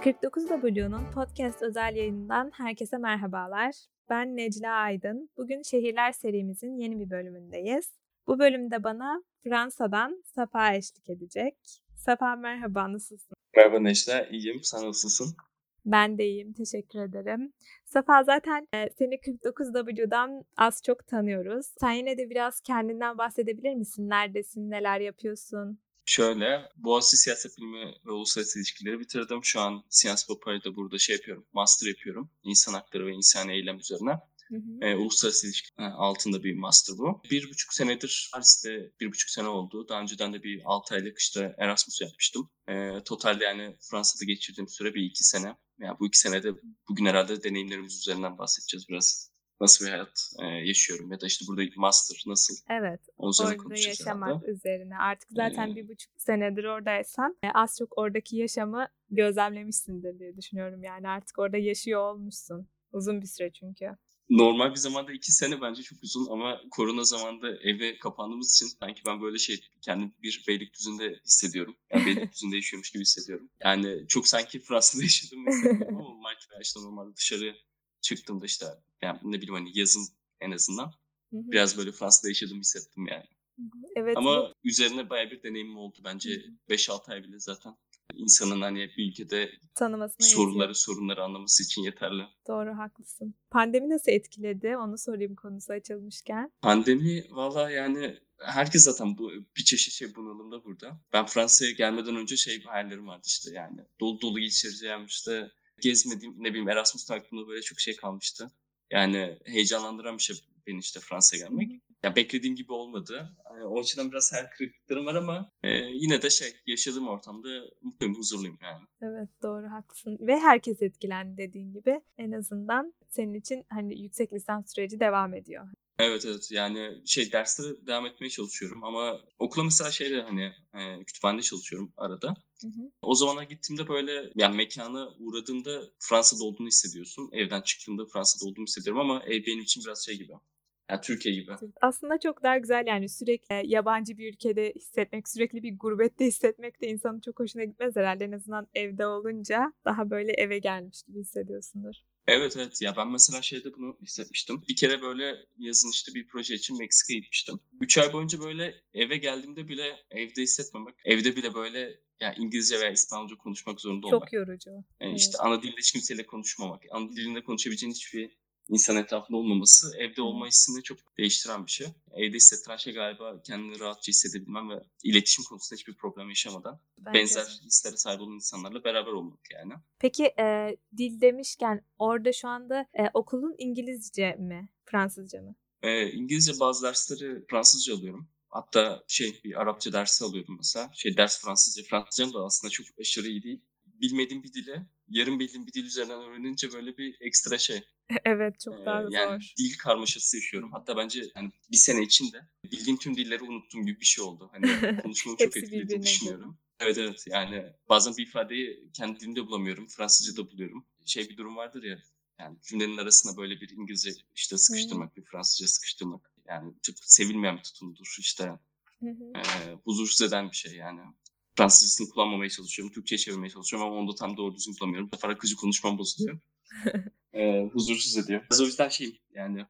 49W'nun podcast özel yayınından herkese merhabalar. Ben Necla Aydın. Bugün Şehirler serimizin yeni bir bölümündeyiz. Bu bölümde bana Fransa'dan Safa eşlik edecek. Safa merhaba, nasılsın? Merhaba Necla, iyiyim. Sen nasılsın? Ben de iyiyim, teşekkür ederim. Safa zaten e, seni 49W'dan az çok tanıyoruz. Sen yine de biraz kendinden bahsedebilir misin? Neredesin, neler yapıyorsun? Şöyle, Boğaziçi Siyaset Bilimi ve Uluslararası İlişkileri bitirdim. Şu an Po Paris'te burada şey yapıyorum, master yapıyorum. İnsan hakları ve insan eylem üzerine. Hı hı. E, uluslararası ilişkiler altında bir master bu. Bir buçuk senedir Paris'te bir buçuk sene oldu. Daha önceden de bir altı aylık işte Erasmus yapmıştım. E, totalde yani Fransa'da geçirdiğim süre bir iki sene. Yani bu iki senede bugün herhalde deneyimlerimiz üzerinden bahsedeceğiz biraz. Nasıl bir hayat e, yaşıyorum ya da işte burada master nasıl? Evet. Orada yaşamak herhalde. üzerine. Artık zaten ee, bir buçuk senedir oradaysan e, az çok oradaki yaşamı gözlemlemişsindir diye düşünüyorum. Yani artık orada yaşıyor olmuşsun. Uzun bir süre çünkü normal bir zamanda iki sene bence çok uzun ama korona zamanında eve kapandığımız için sanki ben böyle şey kendim bir Beylikdüzü'nde hissediyorum. Yani Beylikdüzü'nde yaşıyormuş gibi hissediyorum. Yani çok sanki Fransa'da yaşadım mesela ama normal işte normalde dışarı çıktığımda işte yani ne bileyim hani yazın en azından biraz böyle Fransa'da yaşadım hissettim yani. Evet. Ama üzerine baya bir deneyimim oldu bence 5-6 ay bile zaten insanın hani bir ülkede tanımasına soruları, yetiyor. sorunları anlaması için yeterli. Doğru, haklısın. Pandemi nasıl etkiledi? Onu sorayım konusu açılmışken. Pandemi valla yani herkes zaten bu bir çeşit şey bunalımda burada. Ben Fransa'ya gelmeden önce şey hayallerim vardı işte yani dolu dolu geçireceğim işte gezmediğim ne bileyim Erasmus aklımda böyle çok şey kalmıştı. Yani heyecanlandıran bir şey beni işte Fransa'ya gelmek. Ya beklediğim gibi olmadı. Yani o açıdan biraz her kırıklıklarım var ama e, yine de şey yaşadığım ortamda mutluyum, huzurluyum yani. Evet doğru haklısın. Ve herkes etkilendi dediğin gibi. En azından senin için hani yüksek lisans süreci devam ediyor. Evet evet yani şey derslere devam etmeye çalışıyorum ama okula mesela şeyde hani e, kütüphanede çalışıyorum arada. Hı hı. O zamana gittiğimde böyle yani mekana uğradığında Fransa'da olduğunu hissediyorsun. Evden çıktığımda Fransa'da olduğumu hissediyorum ama ev benim için biraz şey gibi yani Türkiye gibi. Aslında çok daha güzel yani sürekli yabancı bir ülkede hissetmek, sürekli bir gurbette hissetmek de insanın çok hoşuna gitmez herhalde. En azından evde olunca daha böyle eve gelmiş gibi hissediyorsundur. Evet evet ya ben mesela şeyde bunu hissetmiştim. Bir kere böyle yazın işte bir proje için Meksika'ya gitmiştim. Üç ay boyunca böyle eve geldiğimde bile evde hissetmemek. Evde bile böyle yani İngilizce veya İspanyolca konuşmak zorunda olmak. Çok yorucu. Yani evet. işte ana dilde hiç kimseyle konuşmamak. Ana dilinde konuşabileceğin hiçbir insan etrafında olmaması evde olma hissini çok değiştiren bir şey. Evde hissettiren şey galiba kendini rahatça hissedebilmem ve iletişim konusunda hiçbir problem yaşamadan Bence. benzer hislere sahip olan insanlarla beraber olmak yani. Peki e, dil demişken orada şu anda e, okulun İngilizce mi, Fransızca mı? E, İngilizce bazı dersleri Fransızca alıyorum. Hatta şey bir Arapça dersi alıyordum mesela. Şey ders Fransızca. Fransızcam da aslında çok aşırı iyi değil. Bilmediğim bir dile yarım bildiğim bir dil üzerinden öğrenince böyle bir ekstra şey Evet çok daha ee, yani zor. dil karmaşası yaşıyorum. Hatta bence yani bir sene içinde bildiğim tüm dilleri unuttuğum gibi bir şey oldu. Hani konuşmamı çok etkilediğini düşünüyorum. Evet evet yani bazen bir ifadeyi kendi dilimde bulamıyorum. Fransızca'da buluyorum. Şey bir durum vardır ya yani cümlenin arasına böyle bir İngilizce işte sıkıştırmak, bir Fransızca sıkıştırmak. Yani çok sevilmeyen bir tutumdur işte. e, huzursuz eden bir şey yani. Fransızcasını kullanmamaya çalışıyorum. Türkçe'ye çevirmeye çalışıyorum ama onu da tam doğru düzgün kullanmıyorum. Bu sefer akıcı konuşmam bozuluyor. e, huzursuz ediyor. o yüzden şeyim yani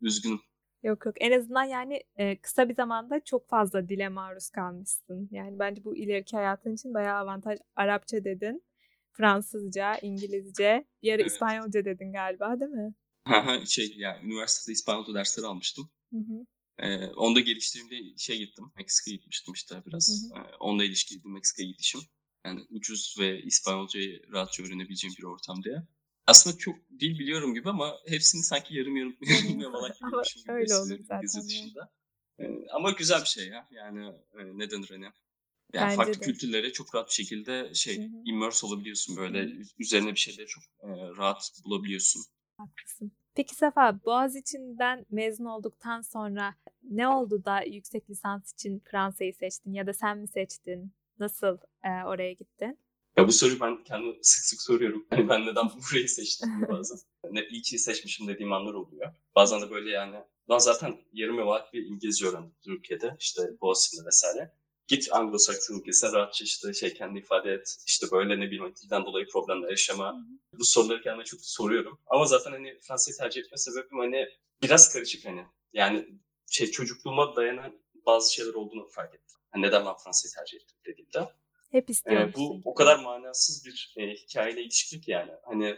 üzgünüm. Yok yok en azından yani e, kısa bir zamanda çok fazla dile maruz kalmışsın. Yani bence bu ileriki hayatın için bayağı avantaj. Arapça dedin, Fransızca, İngilizce, bir ara evet. İspanyolca dedin galiba değil mi? şey yani üniversitede İspanyolca dersleri almıştım. Hı hı. Ee, onu da geliştirdiğimde şey gittim. Meksika'ya gitmiştim işte biraz. Hı hı. Ee, onunla ilişkiliydi Meksika'ya gidişim. Yani ucuz ve İspanyolcayı rahatça öğrenebileceğim bir ortam diye aslında çok dil biliyorum gibi ama hepsini sanki yarım yarım yarım yamalak biliyormuşum gibi öyle olur zaten. Dışında. Ee, ama güzel bir şey ya. Yani e, ne denir hani. Yani Bence farklı de. kültürlere çok rahat bir şekilde şey Hı-hı. immerse olabiliyorsun böyle Hı-hı. üzerine bir şeyleri çok e, rahat bulabiliyorsun. Haklısın. Peki Safa, Boğaziçi'nden mezun olduktan sonra ne oldu da yüksek lisans için Fransa'yı seçtin ya da sen mi seçtin? Nasıl e, oraya gittin? Ya bu soruyu ben kendime sık sık soruyorum. Hani ben neden burayı seçtim bazen. ne iyi ki seçmişim dediğim anlar oluyor. Bazen de böyle yani ben zaten yarım yamalak bir İngilizce öğrendim Türkiye'de. işte Boğaziçi'nde vesaire. Git Anglo-Sakson ülkesine rahatça işte şey kendi ifade et. İşte böyle ne bileyim dilden dolayı problemler yaşama. Bu soruları kendime çok soruyorum. Ama zaten hani Fransa'yı tercih etme sebebim hani biraz karışık hani. Yani şey çocukluğuma dayanan bazı şeyler olduğunu fark ettim. Hani neden ben Fransa'yı tercih ettim dediğimde. Hep istiyorum. Ee, bu o kadar manasız bir e, hikayeyle ilişkili ki yani. Hani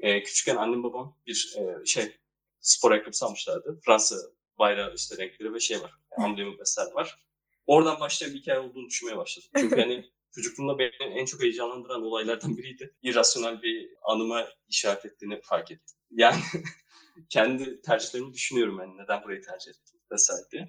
e, küçükken annem babam bir e, şey spor ayakkabısı almışlardı. Fransa bayrağı işte renkleri ve şey var. Amblemi vesaire var. Oradan başlayan bir hikaye olduğunu düşünmeye başladım. Çünkü hani çocukluğumda beni en çok heyecanlandıran olaylardan biriydi. İrrasyonel bir anıma işaret ettiğini fark ettim. Yani kendi tercihlerimi düşünüyorum yani neden burayı tercih ettim vesaire diye.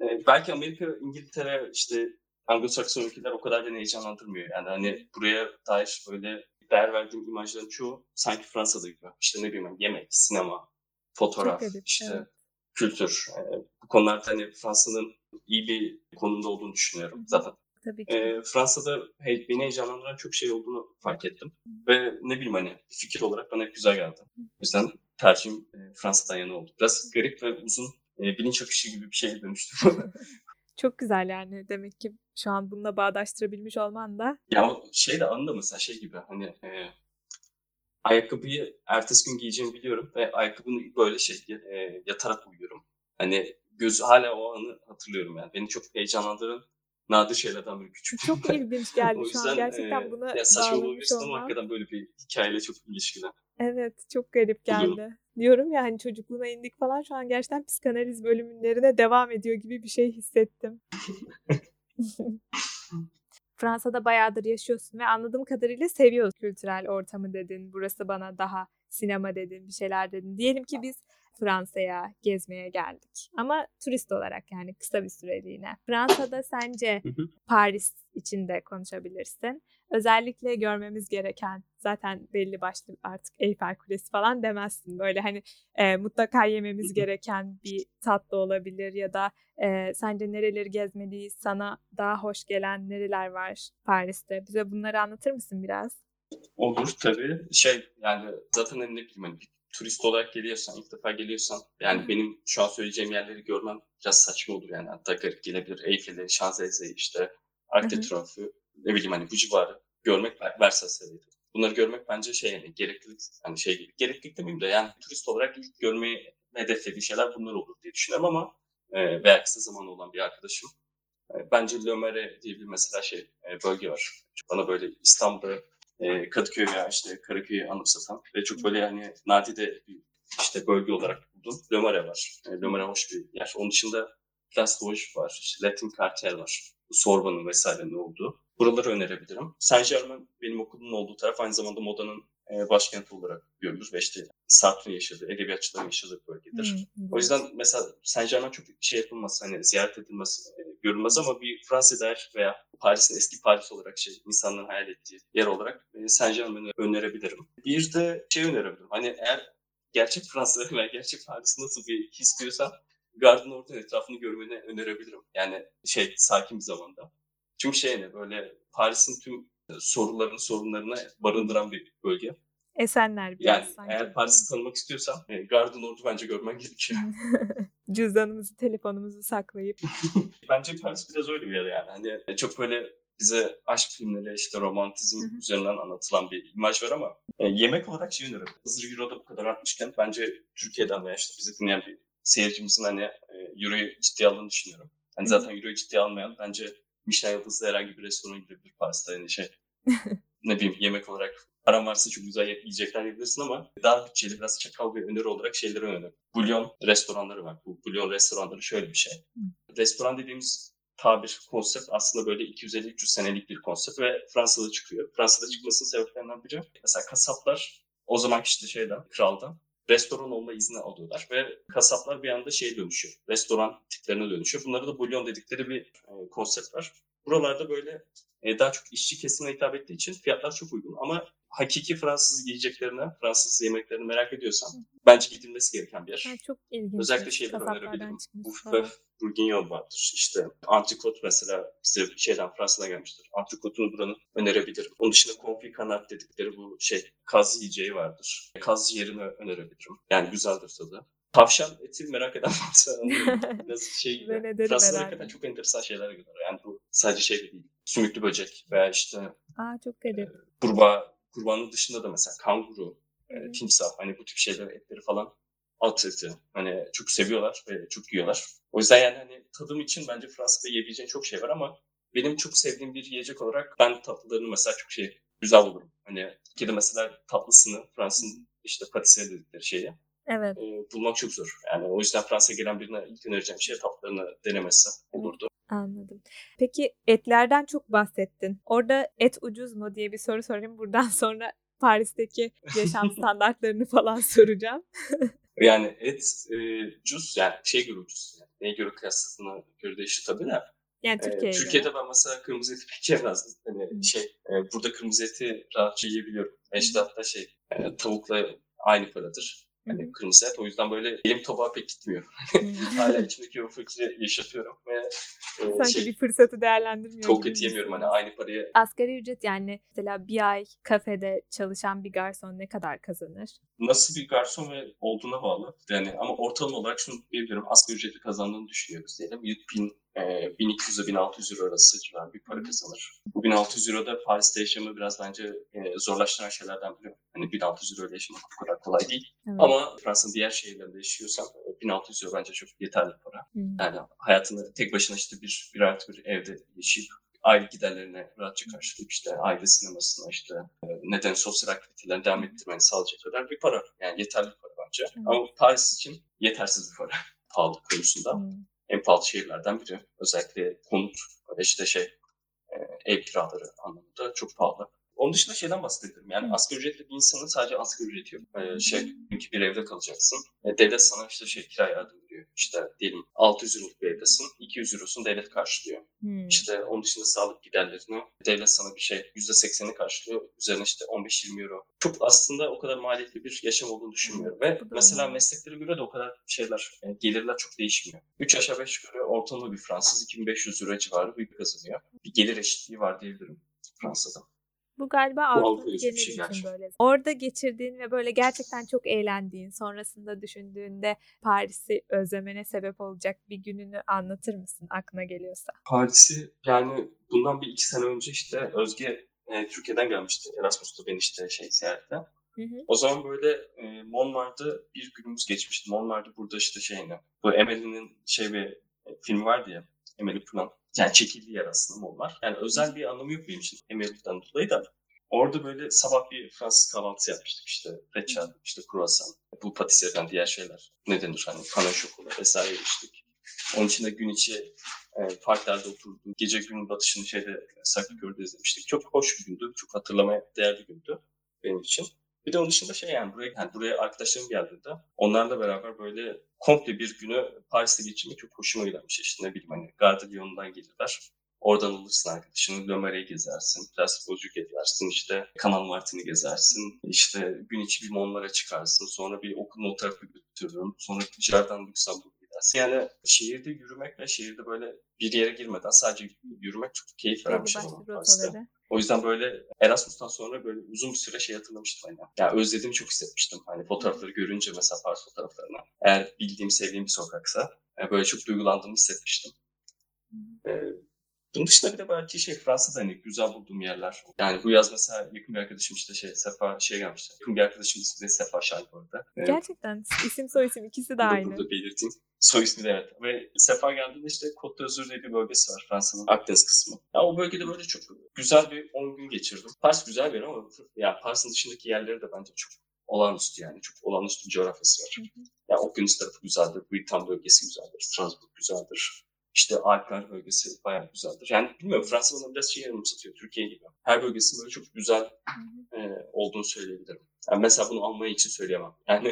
ee, belki Amerika, İngiltere, işte Anglo-Sakson ülkeler o kadar beni heyecanlandırmıyor. Yani hani buraya dair böyle değer verdiğim imajların çoğu sanki Fransa'da gibi. İşte ne bileyim yemek, sinema, fotoğraf, garip, işte evet. kültür. Yani bu konularda hani Fransa'nın iyi bir konumda olduğunu düşünüyorum zaten. Tabii ki. E, Fransa'da hey, beni heyecanlandıran çok şey olduğunu fark ettim. Ve ne bileyim hani fikir olarak bana güzel geldi. O yüzden tercihim e, Fransa'dan yana oldu. Biraz garip ve uzun e, bilinç akışı gibi bir şeye dönüştü. çok güzel yani demek ki şu an bununla bağdaştırabilmiş olman da. Ya şey de anında mesela şey gibi hani e, ayakkabıyı ertesi gün giyeceğimi biliyorum ve ayakkabını böyle şey e, yatarak uyuyorum. Hani göz hala o anı hatırlıyorum yani. Beni çok heyecanlandıran nadir şeylerden biri küçük. Çok ilginç geldi yüzden, şu an gerçekten e, buna ya saçma ama hakikaten böyle bir hikayeyle çok ilişkili. Evet çok garip geldi. Buluyorum. Diyorum ya hani çocukluğuna indik falan şu an gerçekten psikanaliz bölümlerine devam ediyor gibi bir şey hissettim. Fransa'da bayağıdır yaşıyorsun ve anladığım kadarıyla seviyorsun kültürel ortamı dedin. Burası bana daha sinema dedin, bir şeyler dedin. Diyelim ki biz Fransa'ya gezmeye geldik. Ama turist olarak yani kısa bir süreliğine. Fransa'da sence Paris içinde konuşabilirsin. Özellikle görmemiz gereken zaten belli başlı artık Eyfel Kulesi falan demezsin. Böyle hani e, mutlaka yememiz gereken bir tatlı olabilir ya da e, sence nereleri gezmeliyiz? Sana daha hoş gelen nereler var Paris'te? Bize bunları anlatır mısın biraz? Olur tabii. Şey yani zaten ne bileyim hani turist olarak geliyorsan, ilk defa geliyorsan yani benim şu an söyleyeceğim yerleri görmem biraz saçma olur yani. Hatta garip gelebilir. Eyfel'i, Şanzelize'yi işte, Triomphe'u ne bileyim hani bu civarı görmek Versailles'ı Bunları görmek bence şey yani gereklilik hani şey gibi. Gereklilik demeyeyim de yani turist olarak ilk görmeyi hedeflediği şeyler bunlar olur diye düşünüyorum ama e, veya kısa zaman olan bir arkadaşım e, bence Le diye bir mesela şey e, bölge var. Bana böyle İstanbul'da e, Kadıköy veya işte Karaköy'ü anımsatan ve çok böyle yani nadide bir işte bölge olarak buldum. Lömare var. E, Lömare hoş bir yer. Onun dışında Place Vosges var. İşte Latin Cartel var. Sorbon'un vesaire ne olduğu. Buraları önerebilirim. Saint Germain benim okulumun olduğu taraf aynı zamanda modanın e, başkenti olarak görülür ve işte Sartre'ın yaşadığı, edebiyatçıların yaşadığı bölgedir. Hmm, o yüzden mesela Saint Germain çok şey yapılmaz, hani ziyaret edilmez, e, görülmez ama bir Fransa dair veya Paris'in eski Paris olarak şey insanların hayal ettiği yer olarak e, Saint Germain'i önerebilirim. Bir de şey önerebilirim. Hani eğer gerçek Fransa veya gerçek Paris nasıl bir his diyorsan Gardın Orta'nın etrafını görmeni önerebilirim. Yani şey sakin bir zamanda. Çünkü şey ne böyle Paris'in tüm sorularını, sorunlarını barındıran bir bölge. Esenler biraz yani sanki. eğer Paris'i tanımak istiyorsan e, Garden Ordu bence görmen gerekiyor. Cüzdanımızı, telefonumuzu saklayıp. bence Paris biraz öyle bir yer yani. Hani çok böyle bize aşk filmleri işte romantizm üzerinden anlatılan bir imaj var ama e, yemek olarak şey öneririm. Hazır Euro da bu kadar artmışken bence Türkiye'den veya işte bizi dinleyen bir seyircimizin hani e, Euro'yu ciddiye aldığını düşünüyorum. Hani zaten Euro'yu ciddiye almayan bence Michelin yıldızlı herhangi bir restorana gidebilir Paris'te. Yani şey ne bileyim yemek olarak paran varsa çok güzel yiyecekler yiyebilirsin ama daha bütçeli biraz çakal bir öneri olarak şeyleri öneririm. Bulyon restoranları var. Bu bulyon restoranları şöyle bir şey. Restoran dediğimiz tabir, konsept aslında böyle 250-300 senelik bir konsept ve Fransa'da çıkıyor. Fransa'da çıkmasının sebeplerinden biri mesela kasaplar o zaman işte şeyden, kraldan restoran olma izni alıyorlar ve kasaplar bir anda şey dönüşüyor. Restoran tiplerine dönüşüyor. Bunlara da bulyon dedikleri bir e, konsept var. Buralarda böyle e, daha çok işçi kesimine hitap ettiği için fiyatlar çok uygun ama hakiki Fransız yiyeceklerini, Fransız yemeklerini merak ediyorsan bence gidilmesi gereken bir yer. Ha, çok ilginç. Özellikle şeyleri önerebilirim. Buffet Bourguignon vardır. İşte antrikot mesela bize şeyden Fransa'dan gelmiştir. Antrikotunu buranın önerebilirim. Onun dışında konfi kanat dedikleri bu şey kaz yiyeceği vardır. Kaz yerini önerebilirim. Yani güzeldir tadı. Tavşan eti merak eden varsa nasıl şey gibi. Fransa'da hakikaten çok enteresan şeyler görüyor. Yani bu sadece şey de değil. Sümüklü böcek veya işte Aa, çok garip. e, kurbağa, kurbanın dışında da mesela kanguru, e, timsah hani bu tip şeyler etleri falan at eti. Hani çok seviyorlar ve çok yiyorlar. O yüzden yani hani tadım için bence Fransa'da yiyebileceğin çok şey var ama benim çok sevdiğim bir yiyecek olarak ben tatlılarını mesela çok şey güzel bulurum. Hani Türkiye'de mesela tatlısını Fransa'nın işte patisserie dedikleri şeyi Evet. e, bulmak çok zor. Yani o yüzden Fransa'ya gelen birine ilk önereceğim şey tatlarını denemesi olurdu. Anladım. Peki etlerden çok bahsettin. Orada et ucuz mu diye bir soru sorayım. Buradan sonra Paris'teki yaşam standartlarını falan soracağım. Yani et e, ucuz yani şey göre ucuz. Yani neye göre kıyasladığına göre değişir tabii de. Yani Ee, Türkiye'ye Türkiye'de göre. ben mesela kırmızı eti pek yemezdim. Hani şey, e, burada kırmızı eti rahatça yiyebiliyorum. E işte hatta şey, e, tavukla aynı paradır. Hani kırmızı et. O yüzden böyle elim tabağa pek gitmiyor. Hala içimdeki o fikri yaşatıyorum ve e, Sanki şey, bir fırsatı değerlendirmiyor gibi eti yemiyorum. Hani aynı paraya Asgari ücret yani mesela bir ay kafede çalışan bir garson ne kadar kazanır? nasıl bir garson ve olduğuna bağlı. Yani ama ortalama olarak şunu diyebilirim. Asgari ücreti kazandığını düşünüyoruz diyelim. 1000, e, 1200 ile 1600 euro arası civarı bir para kazanır. Bu 1600 euro da Paris'te yaşamı biraz bence e, zorlaştıran şeylerden biri. Hani 1600 euro ile yaşamak bu kadar kolay değil. Evet. Ama Fransa'nın diğer şehirlerinde yaşıyorsan e, 1600 euro bence çok yeterli para. Hı. Yani hayatını tek başına işte bir, bir artı bir evde yaşayıp aile giderlerine rahatça karşılayıp işte aile sinemasına işte e, neden sosyal aktivitelerini devam ettirmeni sağlayacak kadar bir para. Yani yeterli para bence. Evet. Ama Paris için yetersiz bir para pahalı konusunda. Hı. En pahalı şehirlerden biri. Özellikle konut işte şey e, ev kiraları anlamında çok pahalı. Onun dışında şeyden bahsedebilirim. Yani asgari ücretli bir insanın sadece asgari ücreti yok. Ee, şey, çünkü bir evde kalacaksın. E, devlet sana işte şey kira yardım veriyor. İşte diyelim 600 euroluk bir evdesin. 200 eurosunu devlet karşılıyor. Hı. İşte onun dışında sağlık giderlerini devlet sana bir şey %80'ini karşılıyor. Üzerine işte 15-20 euro. Çok aslında o kadar maliyetli bir yaşam olduğunu düşünmüyorum. Ve mesela mesleklere göre de o kadar şeyler, yani gelirler çok değişmiyor. 3 aşağı 5 yukarı ortalama bir Fransız 2500 euro civarı bir kazanıyor. Bir gelir eşitliği var diyebilirim Fransa'da. Bu galiba Bu Avrupa Avrupa özgü bir geneli şey için gerçekten. böyle. Orada geçirdiğin ve böyle gerçekten çok eğlendiğin, sonrasında düşündüğünde Paris'i özlemene sebep olacak bir gününü anlatır mısın aklına geliyorsa? Paris'i yani bundan bir iki sene önce işte Özge e, Türkiye'den gelmişti. Erasmus'ta beni işte şey. Hı hı. O zaman böyle e, Montmartre'da bir günümüz geçmişti. Montmartre burada işte şey ne? Bu Emily'nin şey bir e, filmi vardı ya. Emily Plan. Yani çekildiği yer aslında Montmartre. Yani özel bir anlamı yok benim için Emily'den dolayı da. Orada böyle sabah bir Fransız kahvaltısı yapmıştık işte. Reçel, işte kruvasan, bu patiseriden diğer şeyler. Ne denir hani kana şokola vesaire içtik. Onun için de gün içi e, parklerde oturduk. Gece gün batışını şeyde Sacré-Cœur'de izlemiştik. Çok hoş bir gündü. Çok hatırlamaya değer bir gündü benim için. Bir de onun dışında şey yani buraya, yani buraya arkadaşlarım geldiğinde onlarla beraber böyle komple bir günü Paris'te geçirmek çok hoşuma gidermiş. İşte ne bileyim hani Lyon'dan gelirler. Oradan alırsın arkadaşını, Marais gezersin, Place Beaujeu gezersin, işte Kanal Martin'i gezersin, işte gün içi bir Montmartre'a çıkarsın, sonra bir okulun o tarafı götürürüm, sonra Jardin Luxembourg gidersin. Yani şehirde yürümek ve şehirde böyle bir yere girmeden sadece yürümek çok keyif veren bir şey rotaları. O yüzden böyle Erasmus'tan sonra böyle uzun bir süre şey hatırlamıştım hani. Yani özlediğimi çok hissetmiştim. Hani fotoğrafları görünce mesela Paris fotoğraflarını. Eğer bildiğim, sevdiğim bir sokaksa e, böyle çok duygulandığımı hissetmiştim. Bunun dışında bir de belki şey Fransa'da hani güzel bulduğum yerler. Yani bu yaz mesela yakın bir arkadaşım işte şey Sefa şey gelmişti. Yakın bir arkadaşım ismi de Sefa Şahin bu arada. Ee, Gerçekten isim soy isim ikisi de bunu da aynı. Burada belirteyim. Soy ismi de evet. Ve Sefa geldiğinde işte Côte d'Azur diye bir bölgesi var Fransa'nın Akdeniz kısmı. Ya o bölgede böyle çok güzel bir 10 gün geçirdim. Paris güzel bir yer ama ya Paris'in dışındaki yerleri de bence çok olağanüstü yani. Çok olağanüstü bir coğrafyası var. Hı hı. Ya Okyanus tarafı güzeldir, Britann bölgesi güzeldir, Strasbourg güzeldir. İşte Alpler bölgesi bayağı güzeldir. Yani bilmiyorum Fransa bana biraz şey anımsatıyor Türkiye gibi. Her bölgesinin böyle çok güzel Hı hı. e, olduğunu söyleyebilirim. Yani mesela bunu Almanya için söyleyemem. Yani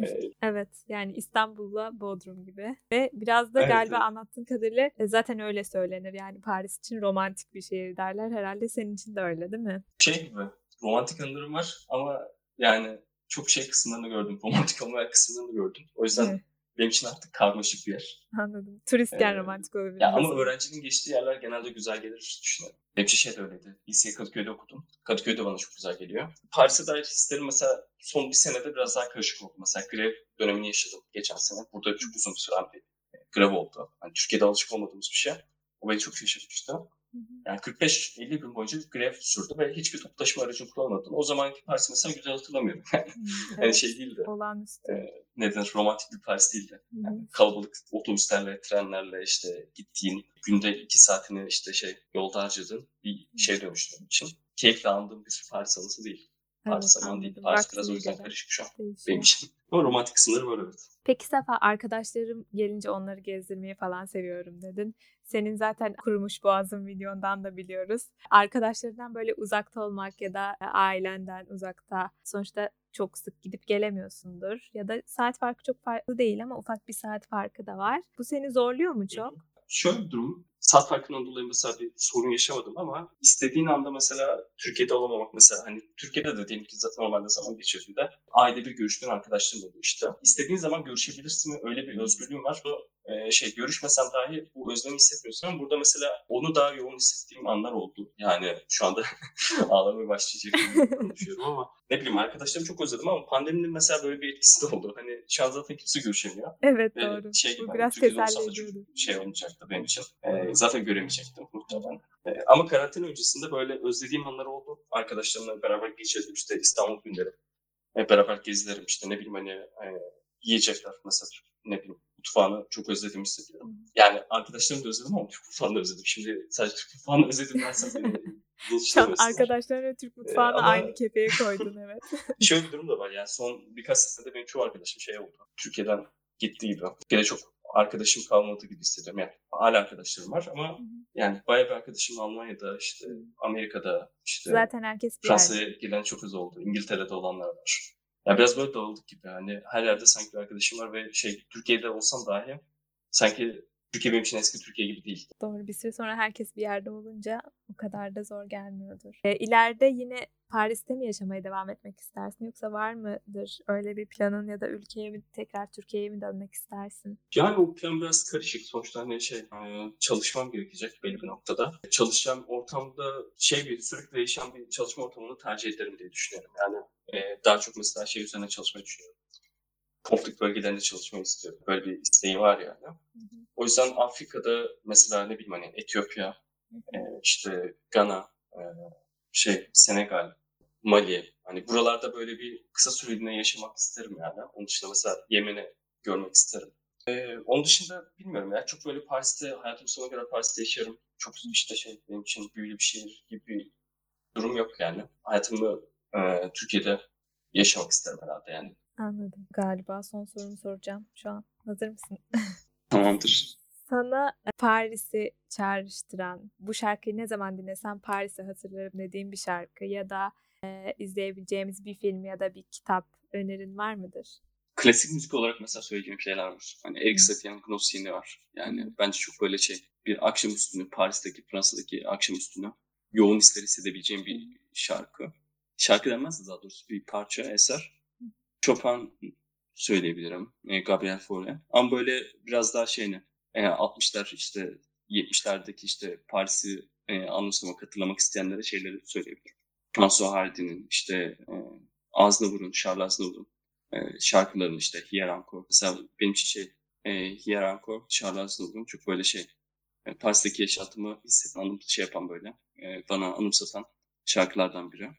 e, Evet yani İstanbul'la Bodrum gibi ve biraz da Evet, galiba evet. anlattığın kadarıyla e, zaten öyle söylenir yani Paris için romantik bir şehir derler herhalde senin için de öyle değil mi? şey gibi romantik anılarım var ama yani çok şey kısımlarını gördüm. Romantik olmayan kısımlarını gördüm. O yüzden Evet. Benim için artık karmaşık bir yer. Anladım. Turistken Ee, romantik olabilir. Ya ama öğrencinin geçtiği yerler genelde güzel gelir düşünüyorum. Şey de öyleydi. Liseyi Kadıköy'de okudum. Kadıköy de bana çok güzel geliyor. Paris'e dair hislerim mesela son bir senede biraz daha karışık oldu. Mesela grev dönemini yaşadım geçen sene. Burada çok uzun bir süren bir e, grev oldu. Hani Türkiye'de alışık olmadığımız bir şey. O beni çok şaşırtmıştı. Yani 45-50 gün boyunca grev sürdü ve hiçbir toplu taşıma aracını kullanmadım. O zamanki Paris mesela güzel hatırlamıyorum. yani evet, şey değildi. Olağanüstü. E, neden romantik bir Paris değildi. Yani kalabalık otobüslerle, trenlerle işte gittiğin günde iki saatini işte şey yolda harcadığın bir şey dönüştüğüm için keyifle andığım bir Paris anısı değil. Paris evet, zaman değil. Paris biraz o yüzden karışık şu an benim için. Ama romantik kısımları var evet. Peki Safa arkadaşlarım gelince onları gezdirmeyi falan seviyorum dedin. Senin zaten kurumuş boğazın videondan da biliyoruz. Arkadaşlarından böyle uzakta olmak ya da ailenden uzakta sonuçta çok sık gidip gelemiyorsundur. Ya da saat farkı çok farklı değil ama ufak bir saat farkı da var. Bu seni zorluyor mu çok? Şöyle bir durum saat farkından dolayı mesela bir sorun yaşamadım ama istediğin anda mesela Türkiye'de olamamak mesela hani Türkiye'de de diyelim ki zaten normalde zaman geçirdiğinde ayda bir görüştüğün arkadaşların oluyor işte. İstediğin zaman görüşebilirsin öyle bir özgürlüğün var. Bu e, şey görüşmesen dahi bu özlemi hissetmiyorsun ama burada mesela onu daha yoğun hissettiğim anlar oldu. Yani şu anda ağlamaya başlayacak konuşuyorum ama ne bileyim arkadaşlarımı çok özledim ama pandeminin mesela böyle bir etkisi de oldu. Hani şu an zaten kimse görüşemiyor. Evet Ve doğru. Şey gibi, bu biraz teselli ediyordu. Şey olmayacaktı benim için. Ee, zaten göremeyecektim muhtemelen. Ee, ama karantina öncesinde böyle özlediğim anlar oldu. Arkadaşlarımla beraber geçirdim işte İstanbul günleri. Hep beraber gezilerim işte ne bileyim hani e, yiyecekler mesela ne bileyim mutfağını çok özledim hissediyorum. Yani arkadaşlarımı da özledim ama Türk mutfağını da özledim. Şimdi sadece Türk mutfağını özledim dersen beni Sen arkadaşlarına Türk mutfağını ee, aynı kefeye koydun evet. şöyle bir durum da var yani son birkaç senede benim çoğu arkadaşım şey oldu. Türkiye'den gitti gibi. Türkiye'de çok arkadaşım kalmadı gibi hissediyorum. Yani hala arkadaşlarım var ama yani bayağı bir arkadaşım Almanya'da işte Amerika'da işte Zaten herkes Fransa'ya gelen çok az oldu. İngiltere'de olanlar var. Ya biraz böyle dağıldık gibi. Hani her yerde sanki bir arkadaşım var ve şey Türkiye'de olsam dahi sanki Türkiye benim için eski Türkiye gibi değil. Doğru bir süre sonra herkes bir yerde olunca o kadar da zor gelmiyordur. E, ileride yine Paris'te mi yaşamaya devam etmek istersin yoksa var mıdır öyle bir planın ya da ülkeye mi tekrar Türkiye'ye mi dönmek istersin? Yani o plan biraz karışık. Sonuçta hani şey çalışmam gerekecek belli bir noktada. Çalışacağım ortamda şey bir sürekli değişen bir çalışma ortamını tercih ederim diye düşünüyorum. Yani e, daha çok mesela şey üzerine çalışmayı düşünüyorum. Konflikt bölgelerinde çalışmayı istiyorum. Böyle bir isteği var yani. Hı hı. O yüzden Afrika'da mesela ne bileyim hani Etiyopya, e, işte Gana, e, şey Senegal, Mali. Hani buralarda böyle bir kısa süreliğine yaşamak isterim yani. Onun dışında mesela Yemen'i görmek isterim. Ee, onun dışında bilmiyorum ya çok böyle Paris'te hayatım sonuna kadar Paris'te yaşarım. Çok işte şey benim için büyülü bir şehir gibi bir durum yok yani. Hayatımı e, Türkiye'de yaşamak isterim herhalde yani. Anladım. Galiba son sorumu soracağım şu an. Hazır mısın? Tamamdır. Sana e, Paris'i çağrıştıran, bu şarkıyı ne zaman dinlesem Paris'i hatırlarım dediğim bir şarkı ya da e, izleyebileceğimiz bir film ya da bir kitap önerin var mıdır? Klasik müzik olarak mesela söyleyeceğim şeyler var. Hani Eric Satien Gnossi'ni var. Yani bence çok böyle şey bir akşamüstünü Paris'teki Fransa'daki akşamüstünü yoğun hisler hissedebileceğim bir şarkı. Şarkı denmez de daha doğrusu bir parça, eser. Chopin söyleyebilirim. E, Gabriel Fauré. Ama böyle biraz daha şey ne? E, 60'lar işte 70'lerdeki işte Paris'i e, anımsamak, hatırlamak isteyenlere şeyleri söyleyebilirim. François Hardy'nin işte e, Aznavur'un, Charles Aznavur'un e, şarkılarını işte Hier Encore. Mesela benim için şey e, Hier Encore, Charles Aznavur'un çok böyle şey e, Paris'teki yaşantımı hisseden, anım, şey yapan böyle e, bana anımsatan şarkılardan biri.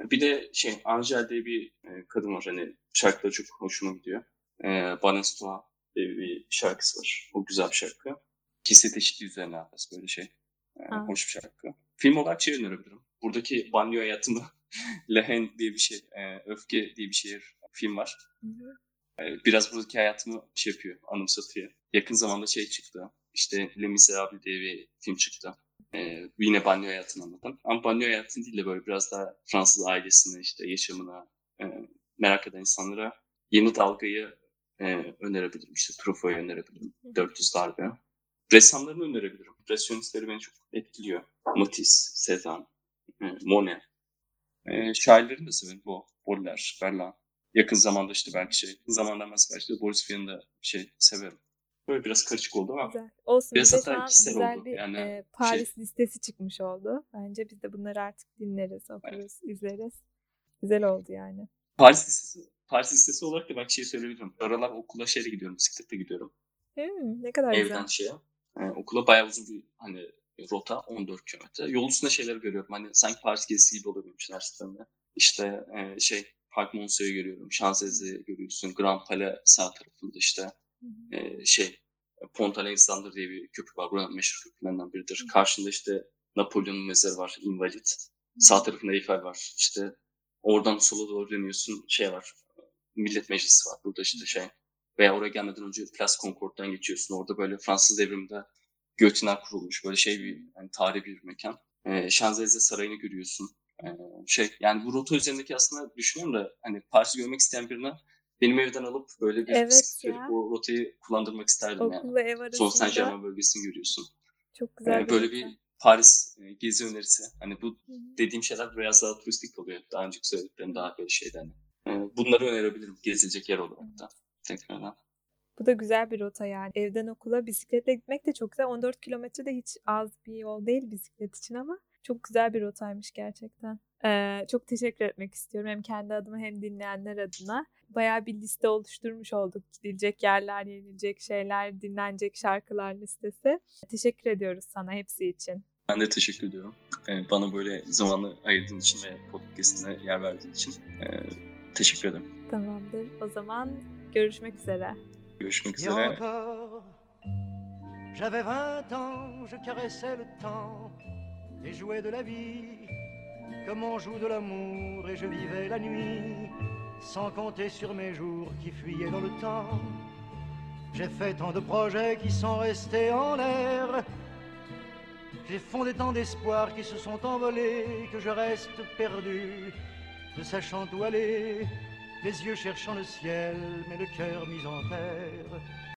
Bir de şey Angel diye bir e, kadın var hani şarkıları çok hoşuma gidiyor. E, Banestua diye bir şarkısı var. O güzel bir şarkı. Cinsiyet eşitliği üzerine biraz böyle şey. E, hoş bir şarkı. Film olarak şey önerebilirim. Buradaki banyo hayatımı Lehen diye bir şey, e, Öfke diye bir şehir film var. Hı hı. E, biraz buradaki hayatımı şey yapıyor, anımsatıyor. Yakın zamanda şey çıktı. İşte Le Miserable diye bir film çıktı. Ee, yine banyo hayatını anlatan. Ama banyo hayatını değil de böyle biraz daha Fransız ailesine, işte yaşamına e, merak eden insanlara yeni dalgayı e, önerebilirim. İşte Truffaut'u önerebilirim. 400 darbe. Ressamlarını önerebilirim. Impresyonistleri beni çok etkiliyor. Matisse, Cézanne, e, Monet. E, şairlerini de severim. Bu, Baudelaire, Berlin. Yakın zamanda işte belki şey, zamandan mesela işte Boris Vian'ı da şey severim. Böyle biraz karışık oldu ama. Güzel. Olsun. Biraz hatta güzel oldu. bir yani e, Paris şey... listesi çıkmış oldu. Bence biz de bunları artık dinleriz, okuruz, evet. izleriz. Güzel oldu yani. Paris listesi, Paris listesi olarak da ben şey söyleyebilirim. Aralar okula şehre gidiyorum, bisiklette gidiyorum. Hmm, ne kadar Evden güzel. şeye. e, okula bayağı uzun bir hani rota 14 kilometre. Yol üstünde şeyler görüyorum. Hani sanki Paris gezisi gibi oluyor benim için her seferinde. İşte e, şey Park Monceau'yu görüyorum. Champs-Élysées görüyorsun. Grand Palais sağ tarafında işte e, şey Pont Alexander diye bir köprü var. Buranın meşhur köprülerinden biridir. Hı. Karşında işte Napolyon'un mezarı var. Invalid. Sağ tarafında Eiffel var. İşte oradan sola doğru dönüyorsun. Şey var. Millet Meclisi var. Burada işte şey. Veya oraya gelmeden önce Place Concorde'dan geçiyorsun. Orada böyle Fransız devriminde Götiner kurulmuş. Böyle şey bir yani tarihi bir mekan. Ee, Şanzelize Sarayı'nı görüyorsun. Ee, şey yani bu rota üzerindeki aslında düşünüyorum da hani Paris'i görmek isteyen birine benim evden alıp böyle bir evet o rotayı kullandırmak isterdim Okulla yani. ev arasında. Saint Germain bölgesini görüyorsun. Çok güzel. Ee, böyle bir Paris e, gezi önerisi. Hani bu Hı-hı. dediğim şeyler biraz daha turistik kalıyor. Daha önceki söylediklerim daha böyle şeyden. Hani. Ee, bunları önerebilirim gezilecek yer olarak da. Tekrardan. Bu da güzel bir rota yani. Evden okula bisikletle gitmek de çok güzel. 14 kilometre de hiç az bir yol değil bisiklet için ama çok güzel bir rotaymış gerçekten. Ee, çok teşekkür etmek istiyorum hem kendi adıma hem dinleyenler adına. Bayağı bir liste oluşturmuş olduk. Gidilecek yerler, yenilecek şeyler, dinlenecek şarkılar listesi. Teşekkür ediyoruz sana hepsi için. Ben de teşekkür ediyorum. Ee, bana böyle zamanı ayırdığın için ve podcastine yer verdiğin için ee, teşekkür ederim. Tamamdır. O zaman görüşmek üzere. Görüşmek üzere. J'avais 20 ans, je caressais le temps et jouais de la vie comme on joue de l'amour et je vivais la nuit sans compter sur mes jours qui fuyaient dans le temps. J'ai fait tant de projets qui sont restés en l'air. J'ai fondé tant d'espoirs qui se sont envolés que je reste perdu, ne sachant où aller, les yeux cherchant le ciel, mais le cœur mis en terre.